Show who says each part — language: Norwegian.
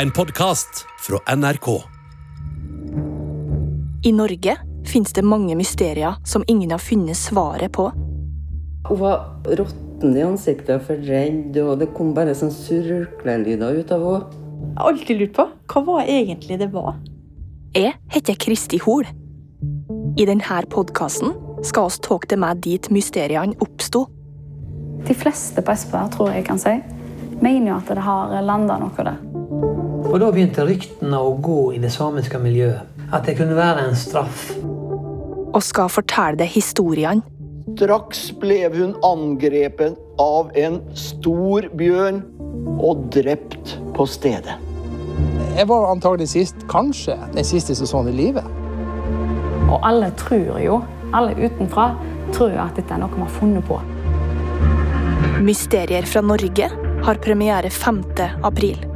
Speaker 1: En podkast fra NRK.
Speaker 2: I Norge finnes det mange mysterier som ingen har funnet svaret på.
Speaker 3: Hun var råtten i ansiktet og for redd, og det kom bare sånn surklelyder ut av henne.
Speaker 4: Jeg har alltid lurt på hva var egentlig det var.
Speaker 2: Jeg heter Kristi Hol. I denne podkasten skal oss tog til meg dit mysteriene oppsto.
Speaker 5: De fleste på SPR, tror jeg kan si, mener jo at det har landa noe der.
Speaker 6: Og Da begynte ryktene å gå i det samiske miljøet. At det kunne være en straff.
Speaker 2: Og skal fortelle det historiene.
Speaker 7: Straks ble hun angrepet av en stor bjørn og drept på stedet.
Speaker 8: Jeg var antagelig sist, kanskje den siste sesongen i livet.
Speaker 5: Og alle tror jo, alle utenfra, tror at dette er noe vi har funnet på.
Speaker 2: Mysterier fra Norge har premiere 5. april.